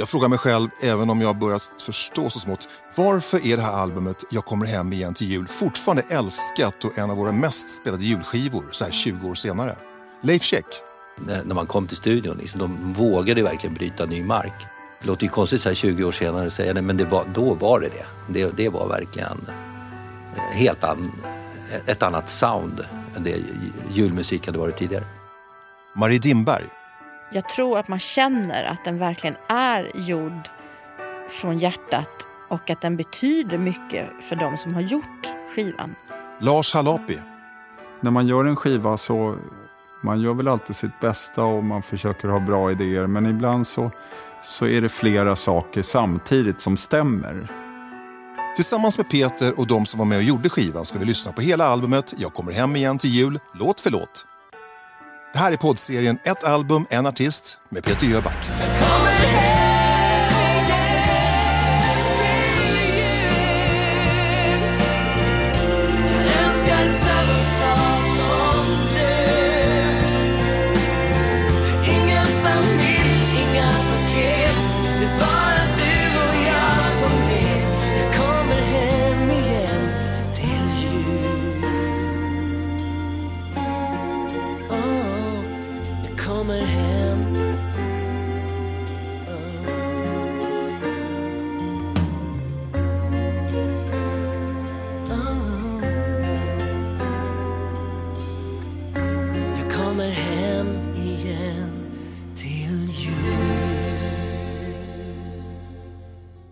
Jag frågar mig själv, även om jag börjat förstå så smått, varför är det här albumet Jag kommer hem igen till jul fortfarande älskat och en av våra mest spelade julskivor så här 20 år senare? Leif. När när man kom till studion, liksom, de vågade verkligen bryta ny mark. Det låter ju konstigt så här 20 år senare att säga det, men det var, då var det det. Det, det var verkligen eh, helt an, ett annat sound än det julmusik hade varit tidigare. Marie Dimberg. Jag tror att man känner att den verkligen är gjord från hjärtat och att den betyder mycket för de som har gjort skivan. Lars Halapi. När man gör en skiva så man gör väl alltid sitt bästa och man försöker ha bra idéer. Men ibland så, så är det flera saker samtidigt som stämmer. Tillsammans med Peter och de som var med och gjorde skivan ska vi lyssna på hela albumet Jag kommer hem igen till jul, låt för låt. Det här är poddserien Ett album, en artist med Peter Jöback.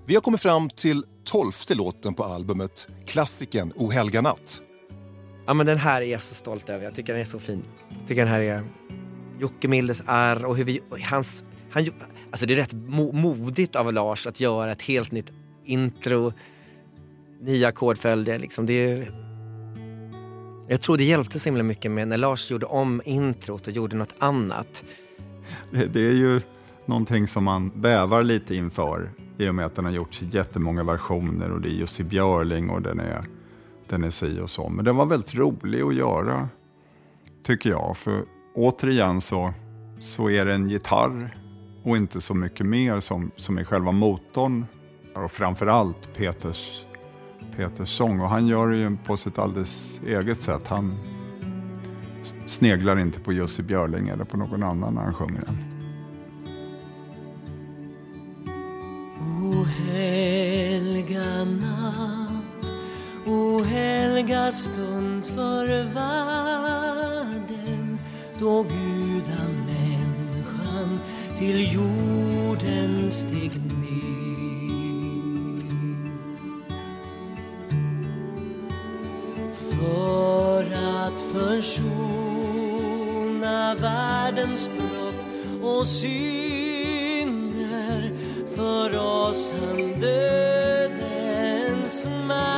Vi har kommit fram till tolfte låten på albumet, klassikern O helga natt. Ja men den här är jag så stolt över, jag tycker den är så fin. Jag tycker den här är Jocke Mildes är och hur vi, och hans, han, alltså det är rätt mo, modigt av Lars att göra ett helt nytt intro, nya ackordföljder liksom. Det är, jag tror det hjälpte så himla mycket med när Lars gjorde om introt och gjorde något annat. Det, det är ju någonting som man bävar lite inför i och med att den har gjorts i jättemånga versioner och det är Jussi Björling och den är, den är si och så. Men den var väldigt rolig att göra, tycker jag. För återigen så, så är det en gitarr och inte så mycket mer som, som är själva motorn. Och framförallt Peters, Peters sång. Och han gör det ju på sitt alldeles eget sätt. Han sneglar inte på Jussi Björling eller på någon annan när han sjunger den. Natt, o helga stund för världen då gudamänniskan till jorden steg ner. För att försona världens brott och synder för oss han död smile.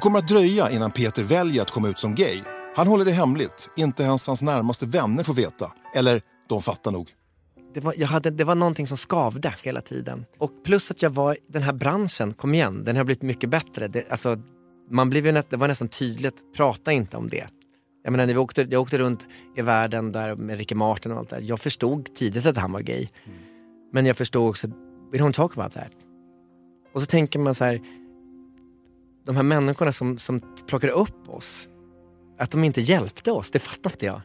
Det kommer att dröja innan Peter väljer att komma ut som gay. Han håller det hemligt, inte ens hans närmaste vänner får veta. Eller, de fattar nog. Det var, jag hade, det var någonting som skavde hela tiden. Och plus att jag var i den här branschen, kom igen, den har blivit mycket bättre. Det, alltså, man blev ju nä, det var nästan tydligt, prata inte om det. Jag menar, när vi åkte, jag åkte runt i världen där med Ricky Martin och allt det där. Jag förstod tidigt att han var gay. Men jag förstod också, we don't talk about that. Och så tänker man så här, de här människorna som, som plockade upp oss, att de inte hjälpte oss, det fattar inte jag.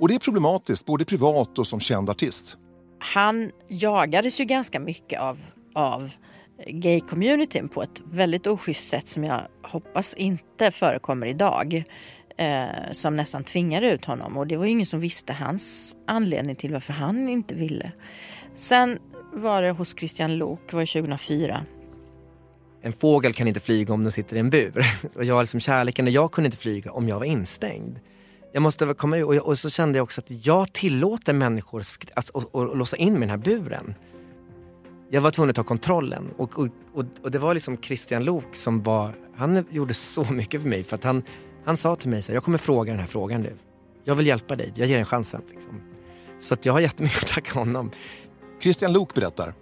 Och det är problematiskt, både privat och som känd artist. Han jagades ju ganska mycket av, av gay-communityn på ett väldigt oschysst sätt som jag hoppas inte förekommer idag. Eh, som nästan tvingade ut honom och det var ju ingen som visste hans anledning till varför han inte ville. Sen var det hos Christian Lok, det var ju 2004. En fågel kan inte flyga om den sitter i en bur. Och jag liksom kärleken, och jag kunde inte flyga om jag var instängd. Jag måste komma ut och, jag, och så kände jag också att jag tillåter människor att alltså, och, och, och låsa in mig i den här buren. jag var tvungen att ta kontrollen. Och, och, och, och det var liksom Christian Lok som var, han gjorde så mycket för mig. För att han, han sa till mig så här, jag kommer fråga den här frågan nu. Jag vill hjälpa dig, jag ger dig chansen. Liksom. Så att jag har jättemycket att tacka honom. Christian Lok berättar.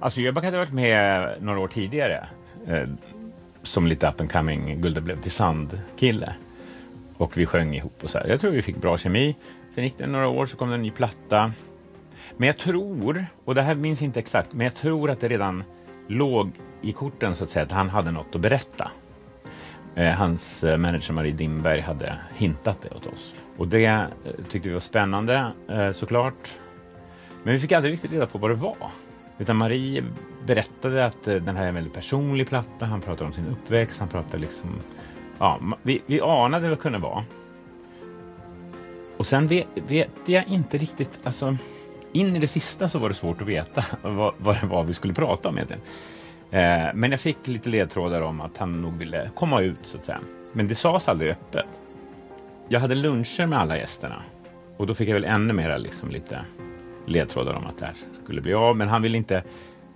Alltså Jöback hade varit med några år tidigare eh, som lite up and coming Gulda blev till sand-kille. Och vi sjöng ihop och så här. Jag tror vi fick bra kemi. Sen gick det några år så kom det en ny platta. Men jag tror, och det här minns jag inte exakt, men jag tror att det redan låg i korten så att säga att han hade något att berätta. Eh, hans eh, manager Marie Dimberg hade hintat det åt oss. Och det eh, tyckte vi var spännande eh, såklart. Men vi fick aldrig riktigt reda på vad det var. Utan Marie berättade att eh, den här är en väldigt personlig platta. Han pratar om sin uppväxt. Han pratar liksom... Ja, vi, vi anade vad det kunde vara. Och sen vet, vet jag inte riktigt... Alltså, in i det sista så var det svårt att veta vad, vad det var vi skulle prata om egentligen. Eh, men jag fick lite ledtrådar om att han nog ville komma ut så att säga. Men det sades aldrig öppet. Jag hade luncher med alla gästerna och då fick jag väl ännu mer liksom lite ledtrådar om att det här skulle bli av. Men han ville inte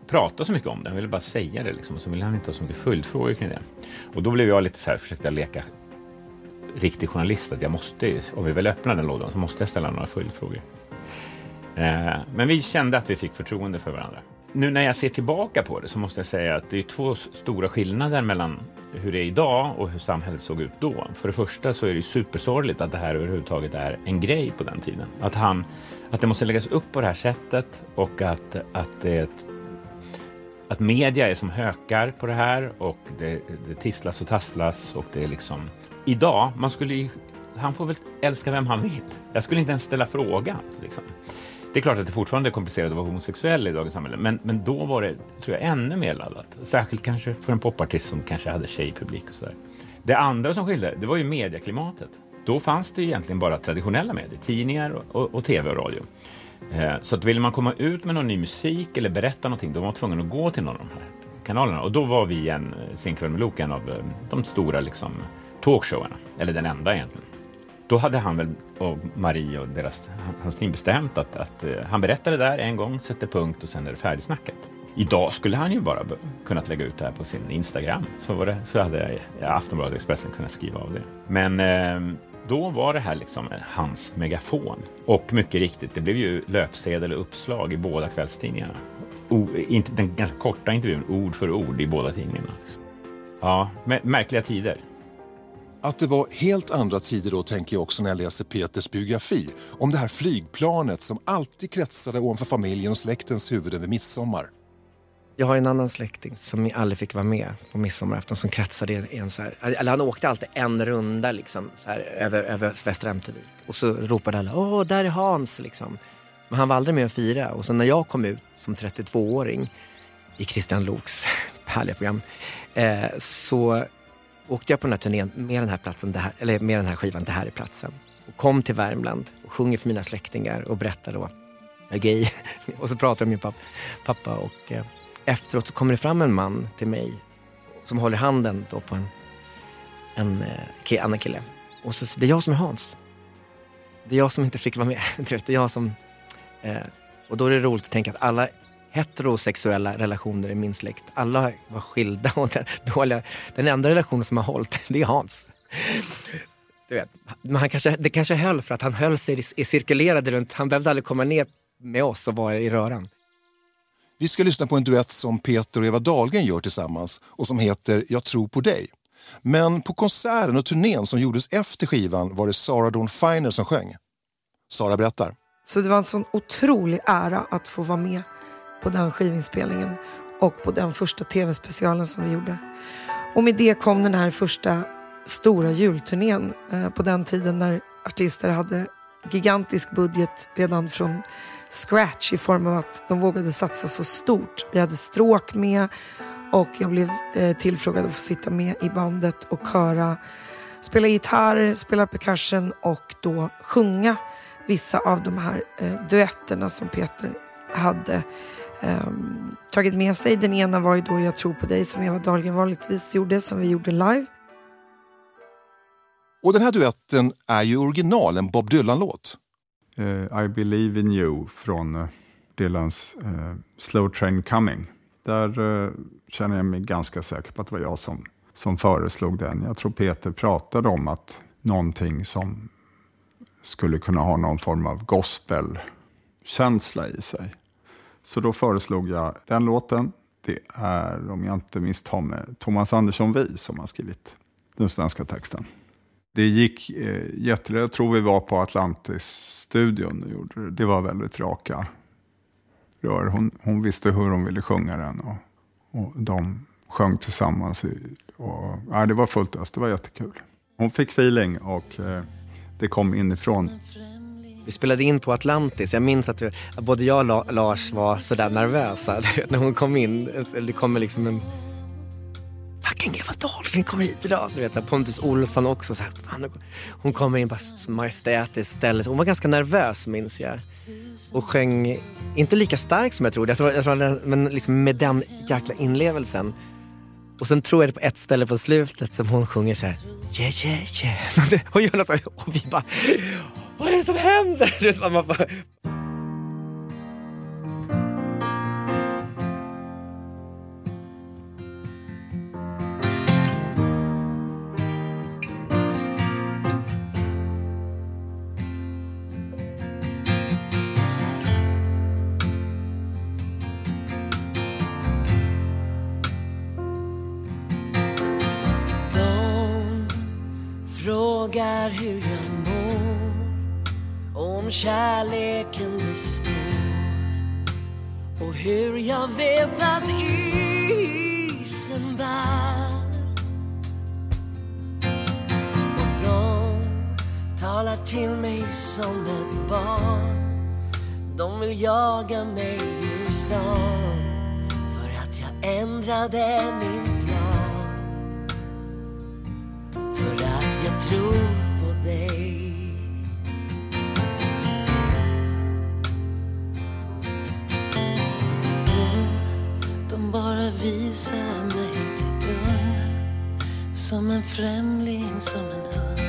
prata så mycket om det. Han ville bara säga det liksom. Och så ville han inte ha så mycket följdfrågor kring det. Och då blev jag lite så här, försökte jag leka riktig journalist. Att jag måste, om vi väl öppnar den lådan så måste jag ställa några följdfrågor. Eh, men vi kände att vi fick förtroende för varandra. Nu när jag ser tillbaka på det så måste jag säga att det är två stora skillnader mellan hur det är idag och hur samhället såg ut då. För det första så är det supersorgligt att det här överhuvudtaget är en grej på den tiden. Att, han, att det måste läggas upp på det här sättet och att, att, det ett, att media är som hökar på det här och det, det tisslas och tasslas och det är liksom... Idag, man skulle ju, han får väl älska vem han vill. Jag skulle inte ens ställa frågan. Liksom. Det är klart att det fortfarande är komplicerat att vara homosexuell i dagens samhälle, men, men då var det, tror jag, ännu mer laddat. Särskilt kanske för en popartist som kanske hade tjejpublik och sådär. Det andra som skilde, det var ju medieklimatet. Då fanns det egentligen bara traditionella medier, tidningar och, och, tv och radio. Eh, så att ville man komma ut med någon ny musik eller berätta någonting, då var man tvungen att gå till någon av de här kanalerna. Och då var vi en, eh, Sen kväll med Luke, en av eh, de stora liksom, talkshowerna, eller den enda egentligen. Då hade han väl och Marie och deras, hans team bestämt att, att eh, han berättade där en gång, sätter punkt och sen är det färdigsnackat. Idag skulle han ju bara kunnat lägga ut det här på sin Instagram. Så, var det, så hade ja, Aftonbladet och Expressen kunnat skriva av det. Men eh, då var det här liksom hans megafon. Och mycket riktigt, det blev ju löpsedel och uppslag i båda kvällstidningarna. O, inte, den ganska korta intervjun, ord för ord i båda tidningarna. Ja, märkliga tider. Att det var helt andra tider då tänker jag också när jag läser Peters biografi om det här flygplanet som alltid kretsade ovanför familjen och släktens huvuden vid midsommar. Jag har en annan släkting som aldrig fick vara med på midsommarafton som kretsade i en så här, eller han åkte alltid en runda liksom så här, över, över Västra Ämtervik. Och så ropade alla åh där är Hans liksom. Men han var aldrig med och fira. Och sen när jag kom ut som 32-åring i Christian Loks härliga program eh, så åkte jag på den här turnén med den här, platsen, det här, eller med den här skivan Det här är platsen. Och kom till Värmland och sjunger för mina släktingar och berättar då jag är gay. och så pratar jag med min pappa, pappa och eh, efteråt så kommer det fram en man till mig som håller handen då på en, en eh, en annan kille. Och så det är jag som är Hans. Det är jag som inte fick vara med. Det är jag som, eh, och då är det roligt att tänka att alla heterosexuella relationer i min släkt, alla var skilda och den, dåliga. Den enda relationen som har hållit, det är Hans. Du vet, men han kanske, det kanske höll för att han höll sig, i- cirkulerade runt, han behövde aldrig komma ner med oss och vara i röran. Vi ska lyssna på en duett som Peter och Eva Dahlgren gör tillsammans och som heter Jag tror på dig. Men på konserten och turnén som gjordes efter skivan var det Sarah Dawn Finer som sjöng. Sara berättar. Så det var en sån otrolig ära att få vara med på den skivinspelningen och på den första tv-specialen som vi gjorde. Och med det kom den här första stora julturnén eh, på den tiden när artister hade gigantisk budget redan från scratch i form av att de vågade satsa så stort. Vi hade stråk med och jag blev eh, tillfrågad att få sitta med i bandet och köra, spela gitarr, spela percussion och då sjunga vissa av de här eh, duetterna som Peter hade eh, tagit med sig. Den ena var ju då Jag tror på dig som Eva Dahlgren vanligtvis gjorde, som vi gjorde live. Och den här duetten är ju original, en Bob Dylan-låt. Eh, I believe in you från eh, Dylans eh, Slow Train Coming. Där eh, känner jag mig ganska säker på att det var jag som, som föreslog den. Jag tror Peter pratade om att någonting som skulle kunna ha någon form av gospelkänsla i sig. Så då föreslog jag den låten. Det är, om jag inte misstar mig, Thomas Andersson Vi som har skrivit den svenska texten. Det gick eh, jättelätt. Jag tror vi var på Atlantis-studion och gjorde det. Det var väldigt raka rör. Hon, hon visste hur hon ville sjunga den och, och de sjöng tillsammans. I, och, ja, det var fullt ös. Det var jättekul. Hon fick feeling och eh, det kom inifrån. Vi spelade in på Atlantis. Jag minns att, vi, att både jag och Lars var sådär nervösa när hon kom in. Det kommer liksom en... Fucking Eva Dahlgren kommer hit idag. Du vet, Pontus Olsson också. Så här, fan, hon kommer in bara majestätiskt ställe. Hon var ganska nervös minns jag. Och sjöng, inte lika starkt som jag trodde, jag tror, jag tror, men liksom med den jäkla inlevelsen. Och sen tror jag det på ett ställe på slutet som hon sjunger så här, yeah yeah yeah. Och, gör något så här, och vi bara, vad är det som händer? kärleken består Och hur jag vet att isen bär. Och de talar till mig som ett barn. De vill jaga mig ur stan För att jag ändrade min plan. För att jag tror Visa mig till dörren Som en främling, som en hund.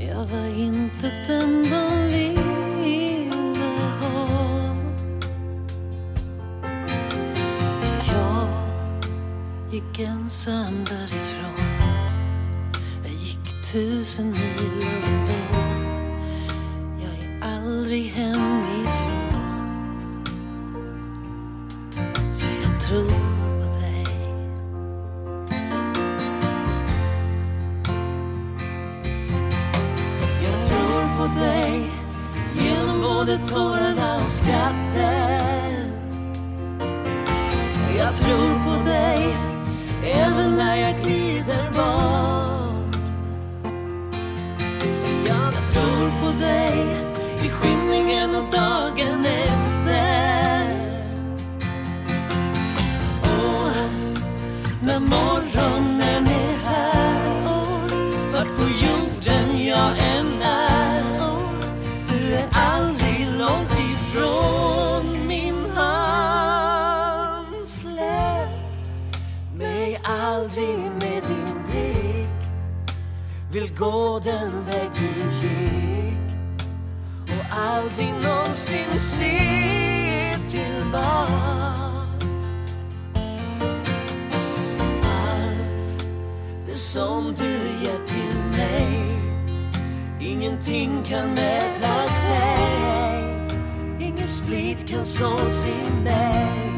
Jag var inte den de ville ha. Jag gick ensam därifrån. Jag gick tusen mil och ändå Vill gå den väg du gick och aldrig någonsin se tillbaks. Allt det som du gett till mig Ingenting kan mäta sig. Ingen split kan sås i mig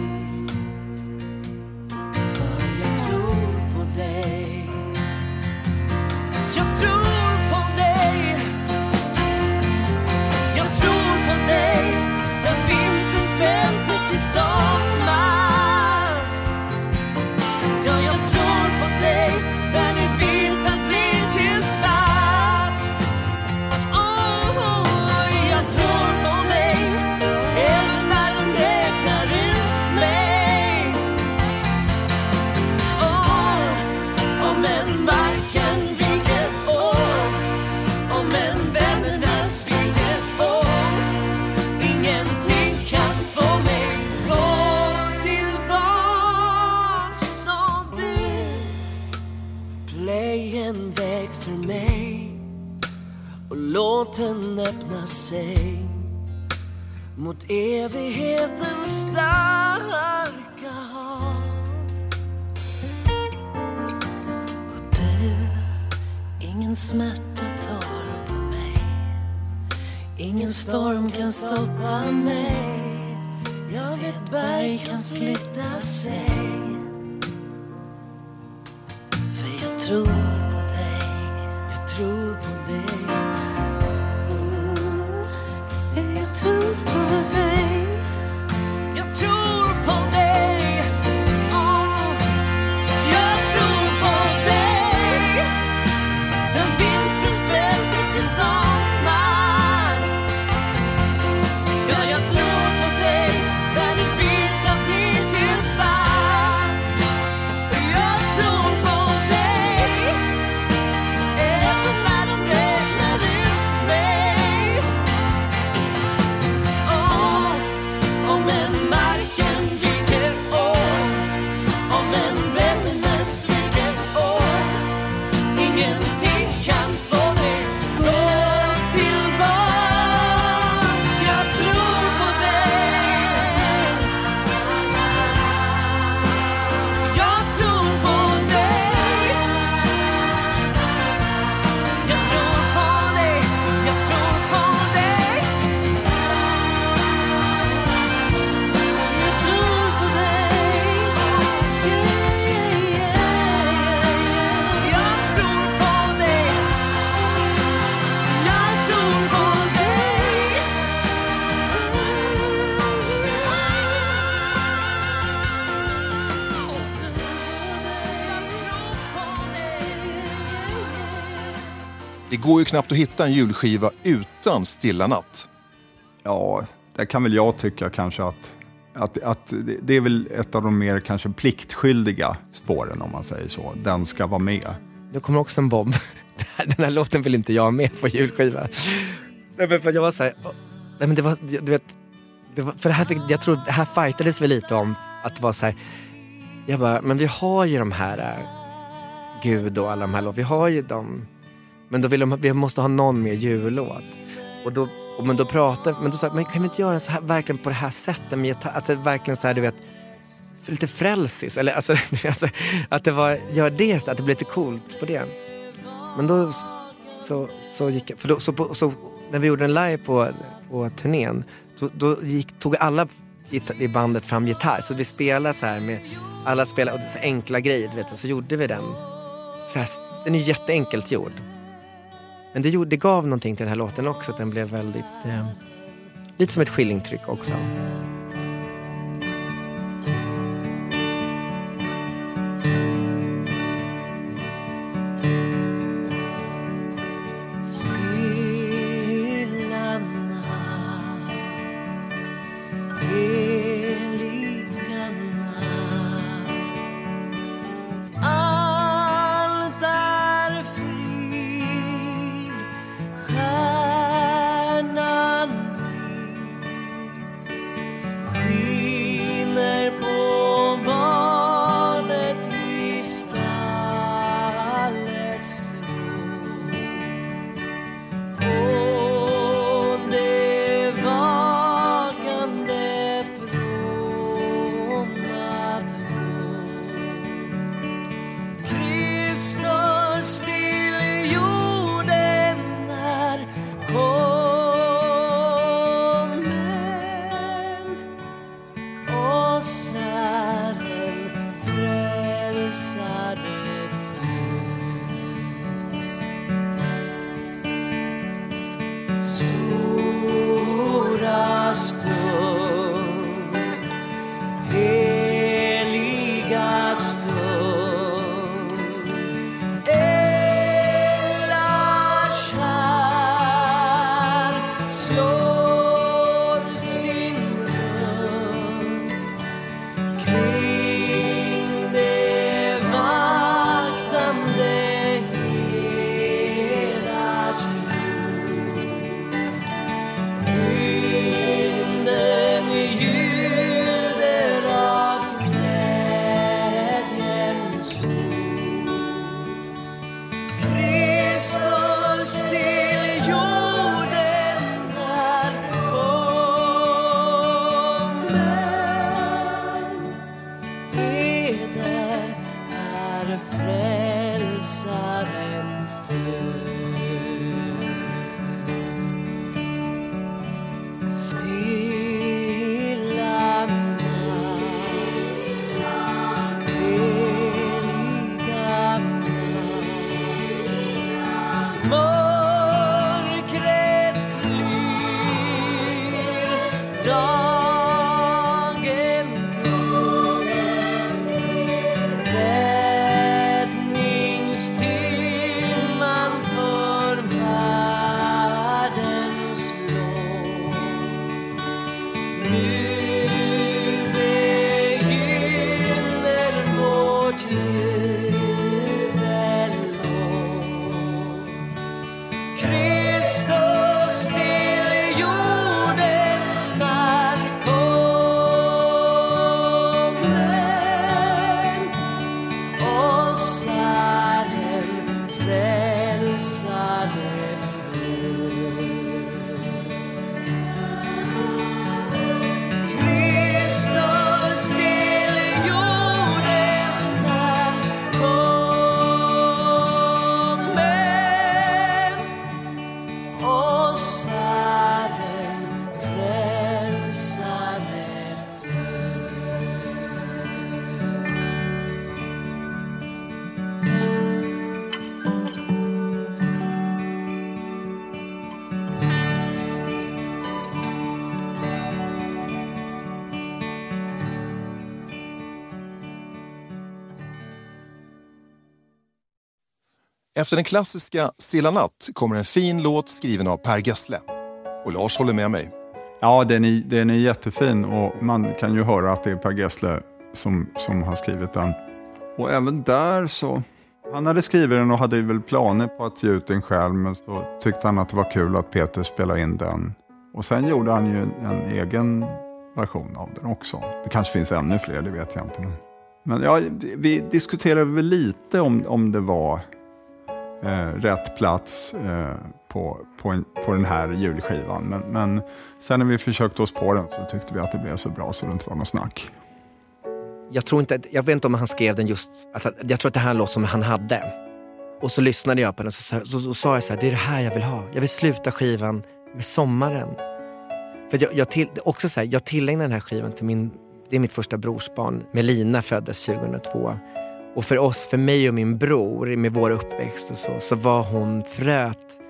går ju knappt att hitta en julskiva utan Stilla natt. Ja, det kan väl jag tycka kanske att, att, att det- är väl ett av de mer kanske pliktskyldiga spåren om man säger så. Den ska vara med. Nu kommer också en bomb. Den här låten vill inte jag ha med på julskiva. Nej, men för jag var så här, nej men det var, du vet, det var, för det här, fick- jag tror det här fightades vi lite om, att det var så här, jag bara, men vi har ju de här, äh, Gud och alla de här låtarna, vi har ju dem, men då vill de, vi måste ha någon mer jullåt. Och då, och men då pratade, men då sa jag, men kan vi inte göra så här, verkligen på det här sättet med gitarr, Alltså verkligen så här, du vet, lite frälsis, eller alltså, alltså att det var, gör det, att det blir lite coolt på det. Men då så, så gick jag, för då, så, på, så när vi gjorde den live på, på turnén, då, då gick, tog alla i bandet fram gitarr. Så vi spelade så här med, alla spelade och så enkla grejer, du vet, så gjorde vi den. Så här, den är ju jätteenkelt gjord. Men det, gjorde, det gav någonting till den här låten också, att den blev väldigt, eh, lite som ett skillingtryck också. Efter den klassiska Stilla natt kommer en fin låt skriven av Per Gessle. Och Lars håller med mig. Ja, den är, den är jättefin och man kan ju höra att det är Per Gessle som, som har skrivit den. Och även där så, han hade skrivit den och hade väl planer på att ge ut den själv, men så tyckte han att det var kul att Peter spelade in den. Och sen gjorde han ju en egen version av den också. Det kanske finns ännu fler, det vet jag inte. Men, ja, vi diskuterade väl lite om, om det var eh, rätt plats eh, på, på, en, på den här julskivan. Men, men sen när vi försökte oss på den så tyckte vi att det blev så bra så det inte var något snack. Jag tror inte, att- jag vet inte om han skrev den just, att, jag tror att det här är en låt som han hade. Och så lyssnade jag på den och så, så, så, så sa jag så här, det är det här jag vill ha. Jag vill sluta skivan med sommaren. För jag, jag, till, också så här, jag tillägnar den här skivan till min, det är mitt första brorsbarn. Melina föddes 2002. Och för oss, för mig och min bror, med vår uppväxt och så, så var hon fröet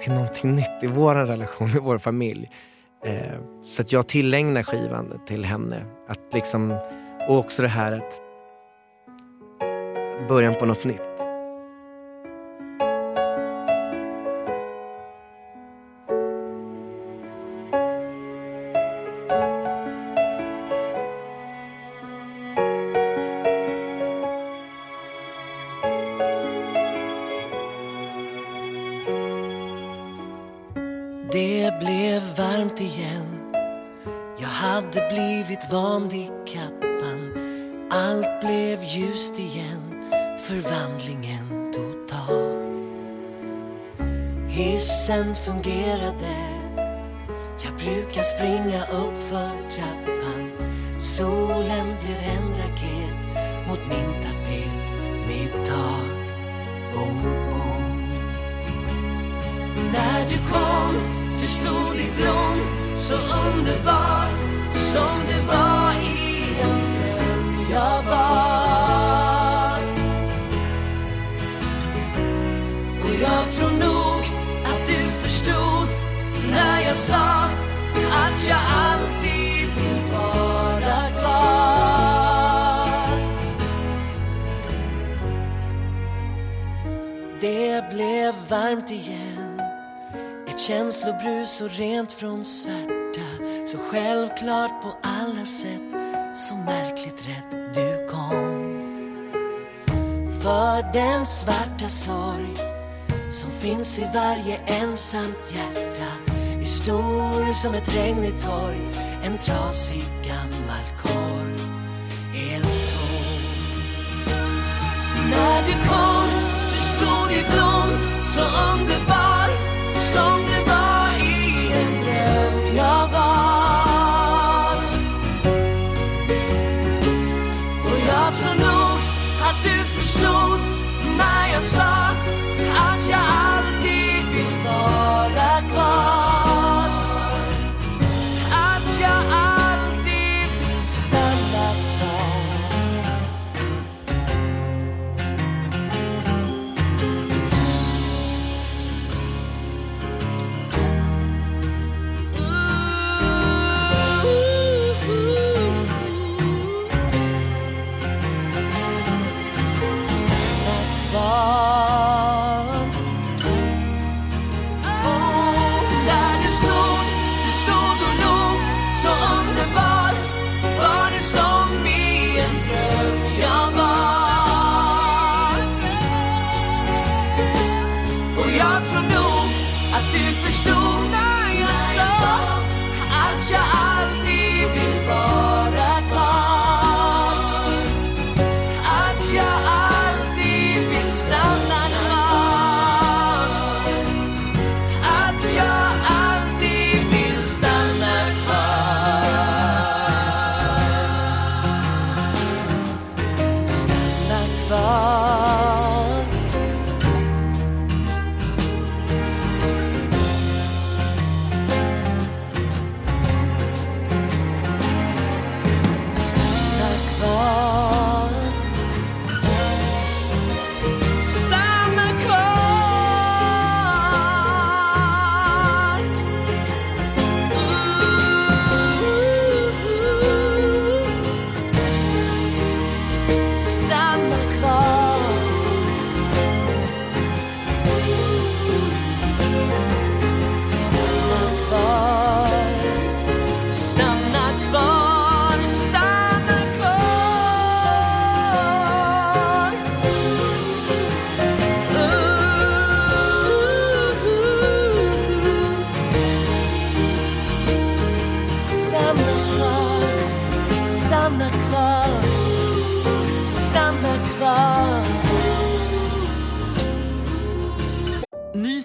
till någonting nytt i vår relation, i vår familj. Eh, så att jag tillägnar skivan till henne. Att liksom, och också det här att början på något nytt. Det blev varmt igen. Jag hade blivit van vid kappan. Allt blev ljust igen. Förvandlingen total Hissen fungerade. Jag brukar springa upp för trappan. Solen blev en raket Mot min tapet. Mitt tak. Bom, bom. När du kom, stod i blom. Så underbar som det var i en dröm jag var. Och jag tror nog att du förstod när jag sa att jag alltid vill vara kvar. Det blev varmt igen känslobrus så rent från svärta. Så självklart på alla sätt. Så märkligt rätt du kom. För den svarta sorg Som finns i varje ensamt hjärta. Är stor som ett regnigt torg. En trasig gammal korg. Helt tom. När du kom, du stod i blom. Så underbar. jag tror nog att du förstod när jag sa att jag aldrig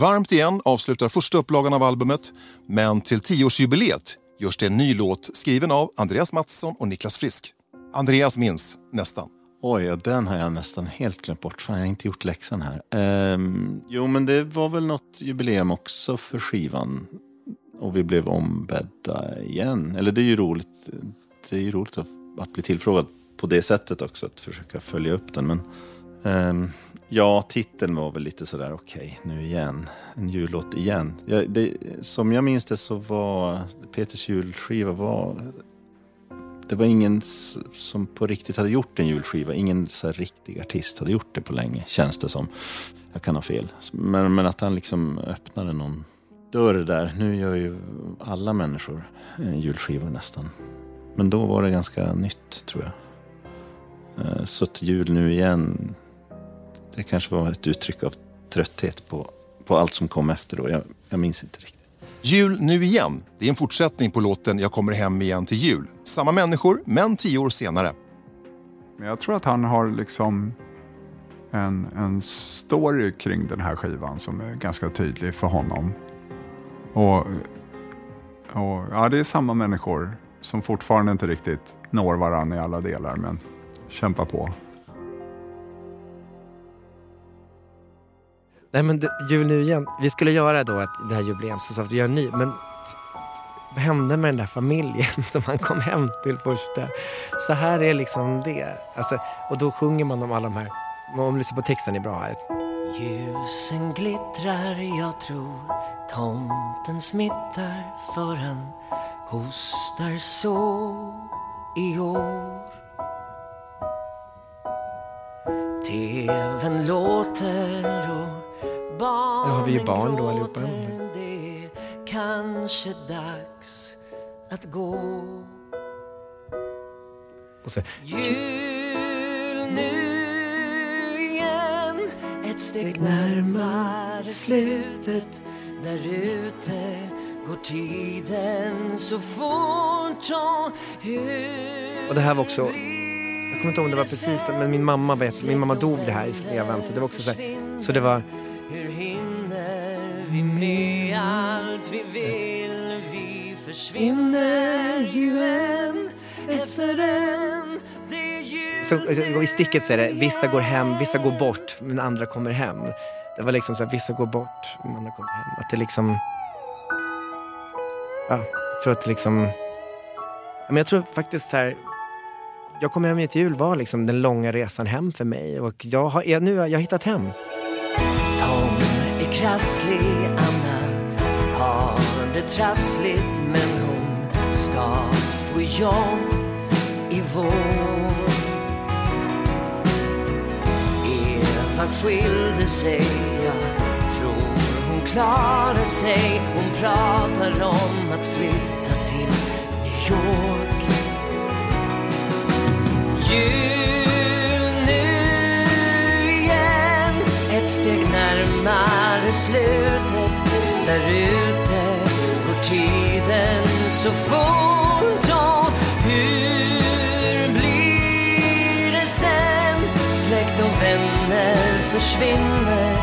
Varmt igen avslutar första upplagan av albumet, men till tioårsjubileet görs det en ny låt skriven av Andreas Mattsson och Niklas Frisk. Andreas minns nästan. Oj, den har jag nästan helt glömt bort. Fan, jag har inte gjort läxan här. Ehm, jo, men det var väl något jubileum också för skivan. Och vi blev ombedda igen. Eller det är ju roligt. Det är ju roligt att, att bli tillfrågad på det sättet också. Att försöka följa upp den. Men Um, ja, titeln var väl lite sådär okej, nu igen. En jullåt igen. Ja, det, som jag minns det så var Peters julskiva var det var ingen som på riktigt hade gjort en julskiva. Ingen så här riktig artist hade gjort det på länge, känns det som. Jag kan ha fel. Men, men att han liksom öppnade någon dörr där. Nu gör ju alla människor en julskiva nästan. Men då var det ganska nytt, tror jag. Ehm, så att jul nu igen, det kanske var ett uttryck av trötthet på, på allt som kom efter då. Jag, jag minns inte riktigt. Jul nu igen. Det är en fortsättning på låten Jag kommer hem igen till jul. Samma människor, men tio år senare. Men jag tror att han har liksom en, en story kring den här skivan som är ganska tydlig för honom. Och, och ja, det är samma människor som fortfarande inte riktigt når varandra i alla delar, men kämpa på. Nej men det, jul nu igen. Vi skulle göra då ett, det här jubileum, så sa vi gör en ny. Men vad hände med den där familjen som han kom hem till första? Så här är liksom det. Alltså, och då sjunger man om alla de här. Om du lyssnar på texten är bra här. Ljusen glittrar, jag tror tomten smittar för han hostar så i år. TVn låter och barnen har vi ju barn då allihopa. Det är kanske dags att gå. Och så, Jul nu igen Ett steg närmare slutet Där ute går tiden så fort och hur och det här var också, jag kommer inte ihåg om det var precis det, men min mamma vet, min mamma dog det här i sleven. Så det var också så här, så det var, Hur hinner vi med allt vi vill Vi försvinner ju en efter en Det så, alltså, i sticket så är det, vissa går hem, vissa går bort, men andra kommer hem. Det var liksom så här, vissa går bort, men andra kommer hem. Att det liksom, ja, jag tror att det liksom, men jag tror faktiskt så här, jag kommer hem till jul var liksom den långa resan hem för mig och jag har, jag, nu har jag hittat hem. Krasslig, Anna har det trassligt men hon ska få jobb i vår. Eva skilde sig, jag tror hon klarar sig. Hon pratar om att flytta till New York. Jul närmare slutet. Där ute går tiden så fort. Och hur blir det sen? Släkt och vänner försvinner.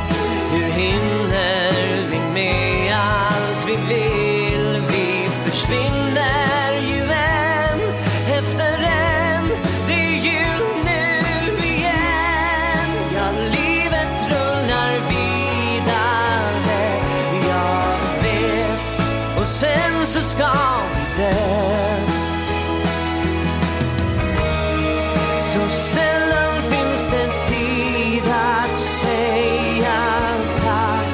Så ska vi dö. Så sällan finns det tid att säga tack.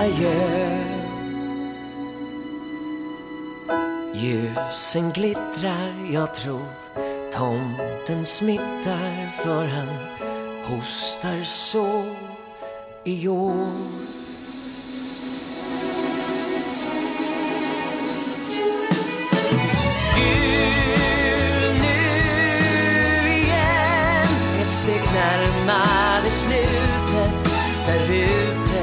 Adjö. Ljusen glittrar, jag tror tomten smittar för han hostar så i år. Närmare slutet. Där ute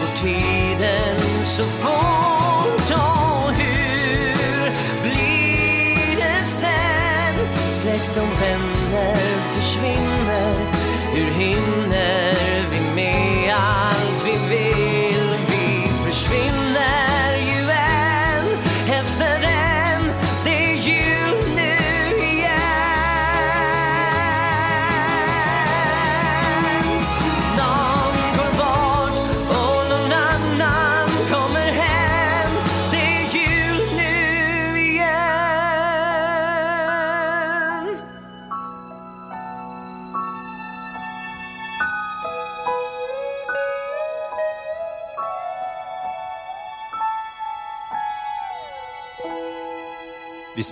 går tiden så fort. Och hur blir det sen? Släkt och vänner försvinner. Hur hinner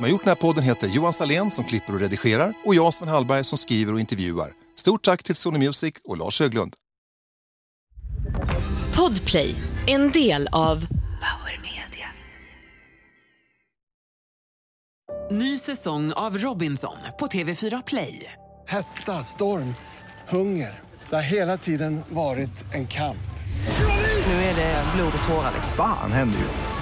som har gjort den här podden heter Johan Salén som klipper och redigerar och jag Sven Hallberg som skriver och intervjuar. Stort tack till Sony Music och Lars Höglund. Podplay, en del av Power Media. Ny säsong av Robinson på TV4 Play. Hetta, storm, hunger. Det har hela tiden varit en kamp. Nu är det blod och tårar. Fan händer just nu.